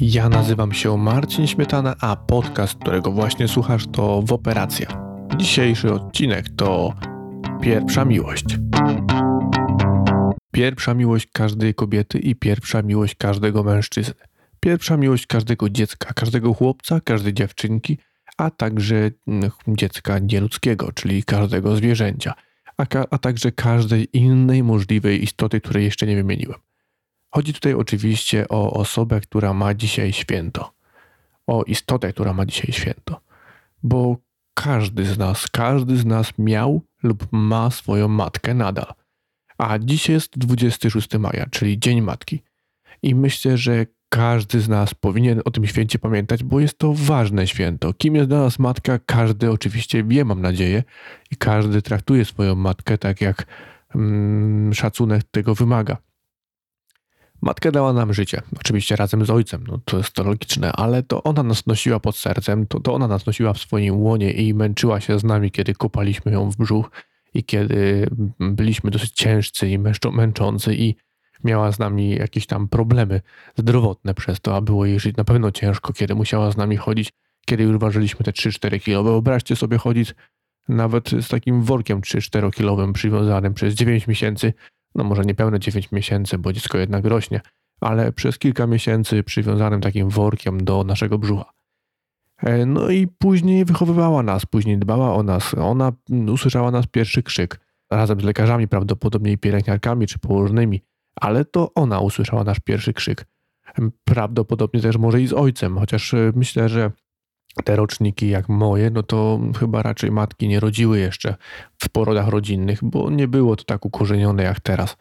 Ja nazywam się Marcin Śmietana, a podcast, którego właśnie słuchasz, to W Operacja. Dzisiejszy odcinek to Pierwsza miłość. Pierwsza miłość każdej kobiety i pierwsza miłość każdego mężczyzny. Pierwsza miłość każdego dziecka, każdego chłopca, każdej dziewczynki, a także mm, dziecka nieludzkiego, czyli każdego zwierzęcia, a, ka- a także każdej innej możliwej istoty, której jeszcze nie wymieniłem. Chodzi tutaj oczywiście o osobę, która ma dzisiaj święto, o istotę, która ma dzisiaj święto, bo każdy z nas, każdy z nas miał lub ma swoją matkę nadal. A dziś jest 26 maja, czyli Dzień Matki. I myślę, że każdy z nas powinien o tym święcie pamiętać, bo jest to ważne święto. Kim jest dla nas matka, każdy oczywiście wie, mam nadzieję, i każdy traktuje swoją matkę tak, jak mm, szacunek tego wymaga. Matka dała nam życie, oczywiście razem z ojcem, no to jest to logiczne, ale to ona nas nosiła pod sercem, to, to ona nas nosiła w swoim łonie i męczyła się z nami, kiedy kopaliśmy ją w brzuch i kiedy byliśmy dosyć ciężcy i męczący i miała z nami jakieś tam problemy zdrowotne przez to, a było jej żyć na pewno ciężko, kiedy musiała z nami chodzić, kiedy już ważyliśmy te 3-4 kilo. Wyobraźcie sobie chodzić nawet z takim workiem 3-4 kilowym przywiązanym przez 9 miesięcy, no może nie pełne 9 miesięcy, bo dziecko jednak rośnie, ale przez kilka miesięcy przywiązanym takim workiem do naszego brzucha. E, no i później wychowywała nas, później dbała o nas. Ona usłyszała nas pierwszy krzyk, razem z lekarzami, prawdopodobnie i pielęgniarkami czy położnymi, ale to ona usłyszała nasz pierwszy krzyk. Prawdopodobnie też może i z ojcem, chociaż e, myślę, że te roczniki jak moje, no to chyba raczej matki nie rodziły jeszcze w porodach rodzinnych, bo nie było to tak ukorzenione jak teraz.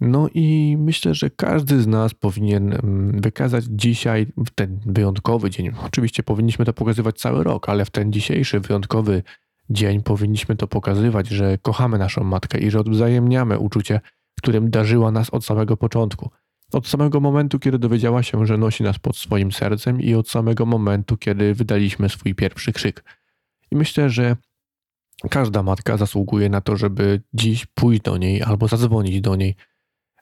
No i myślę, że każdy z nas powinien mm, wykazać dzisiaj, w ten wyjątkowy dzień, oczywiście powinniśmy to pokazywać cały rok, ale w ten dzisiejszy wyjątkowy dzień powinniśmy to pokazywać, że kochamy naszą matkę i że odwzajemniamy uczucie, którym darzyła nas od samego początku. Od samego momentu, kiedy dowiedziała się, że nosi nas pod swoim sercem, i od samego momentu, kiedy wydaliśmy swój pierwszy krzyk. I myślę, że każda matka zasługuje na to, żeby dziś pójść do niej albo zadzwonić do niej,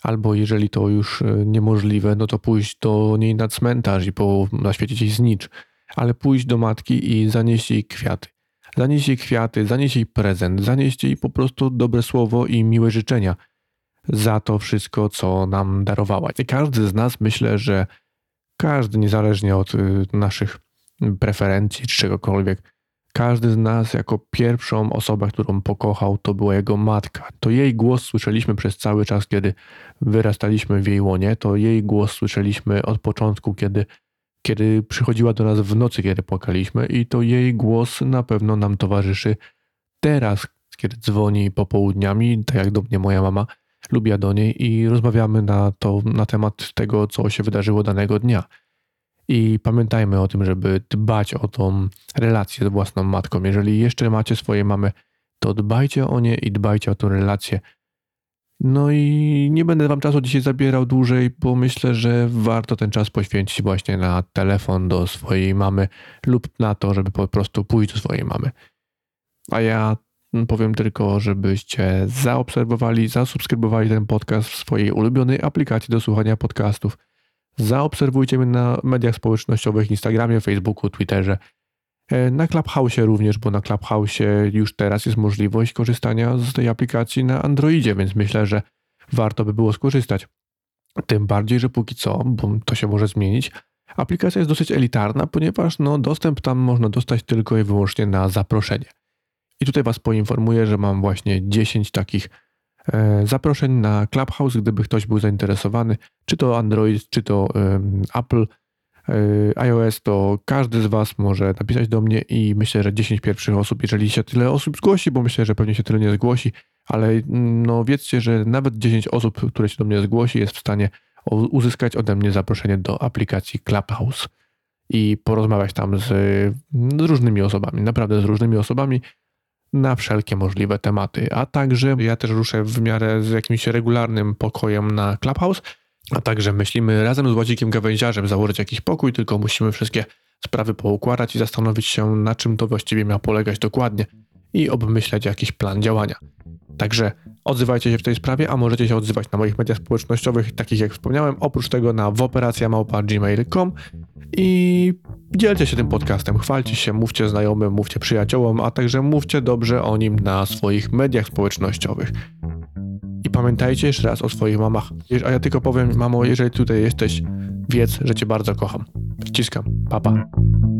albo jeżeli to już e, niemożliwe, no to pójść do niej na cmentarz i po, naświecić jej znicz, ale pójść do matki i zanieść jej kwiaty. Zanieść jej kwiaty, zanieść jej prezent, zanieść jej po prostu dobre słowo i miłe życzenia – za to wszystko, co nam darowała. I każdy z nas myślę, że każdy, niezależnie od y, naszych preferencji czy czegokolwiek, każdy z nas jako pierwszą osobę, którą pokochał, to była jego matka. To jej głos słyszeliśmy przez cały czas, kiedy wyrastaliśmy w jej łonie. To jej głos słyszeliśmy od początku, kiedy, kiedy przychodziła do nas w nocy, kiedy płakaliśmy, i to jej głos na pewno nam towarzyszy teraz, kiedy dzwoni popołudniami, tak jak do mnie moja mama lubia do niej i rozmawiamy na, to, na temat tego, co się wydarzyło danego dnia. I pamiętajmy o tym, żeby dbać o tą relację z własną matką. Jeżeli jeszcze macie swoje mamy, to dbajcie o nie i dbajcie o tę relację. No i nie będę wam czasu dzisiaj zabierał dłużej, bo myślę, że warto ten czas poświęcić właśnie na telefon do swojej mamy lub na to, żeby po prostu pójść do swojej mamy. A ja Powiem tylko, żebyście zaobserwowali, zasubskrybowali ten podcast w swojej ulubionej aplikacji do słuchania podcastów. Zaobserwujcie mnie na mediach społecznościowych, Instagramie, Facebooku, Twitterze. E, na Clubhouse również, bo na Clubhouse już teraz jest możliwość korzystania z tej aplikacji na Androidzie, więc myślę, że warto by było skorzystać. Tym bardziej, że póki co, bo to się może zmienić, aplikacja jest dosyć elitarna, ponieważ no, dostęp tam można dostać tylko i wyłącznie na zaproszenie. I tutaj Was poinformuję, że mam właśnie 10 takich e, zaproszeń na Clubhouse, gdyby ktoś był zainteresowany, czy to Android, czy to Apple, e, iOS, to każdy z Was może napisać do mnie i myślę, że 10 pierwszych osób, jeżeli się tyle osób zgłosi, bo myślę, że pewnie się tyle nie zgłosi, ale mm, no wiedzcie, że nawet 10 osób, które się do mnie zgłosi, jest w stanie uzyskać ode mnie zaproszenie do aplikacji Clubhouse i porozmawiać tam z, z różnymi osobami, naprawdę z różnymi osobami na wszelkie możliwe tematy. A także ja też ruszę w miarę z jakimś regularnym pokojem na Clubhouse, a także myślimy razem z Ładzikiem Gawędziarzem założyć jakiś pokój, tylko musimy wszystkie sprawy poukładać i zastanowić się, na czym to właściwie miał polegać dokładnie i obmyśleć jakiś plan działania. Także odzywajcie się w tej sprawie, a możecie się odzywać na moich mediach społecznościowych, takich jak wspomniałem, oprócz tego na woperacjamałpa.gmail.com i dzielcie się tym podcastem, chwalcie się, mówcie znajomym, mówcie przyjaciołom, a także mówcie dobrze o nim na swoich mediach społecznościowych. I pamiętajcie jeszcze raz o swoich mamach. A ja tylko powiem, mamo, jeżeli tutaj jesteś, wiedz, że cię bardzo kocham. Ściskam. Papa. Pa.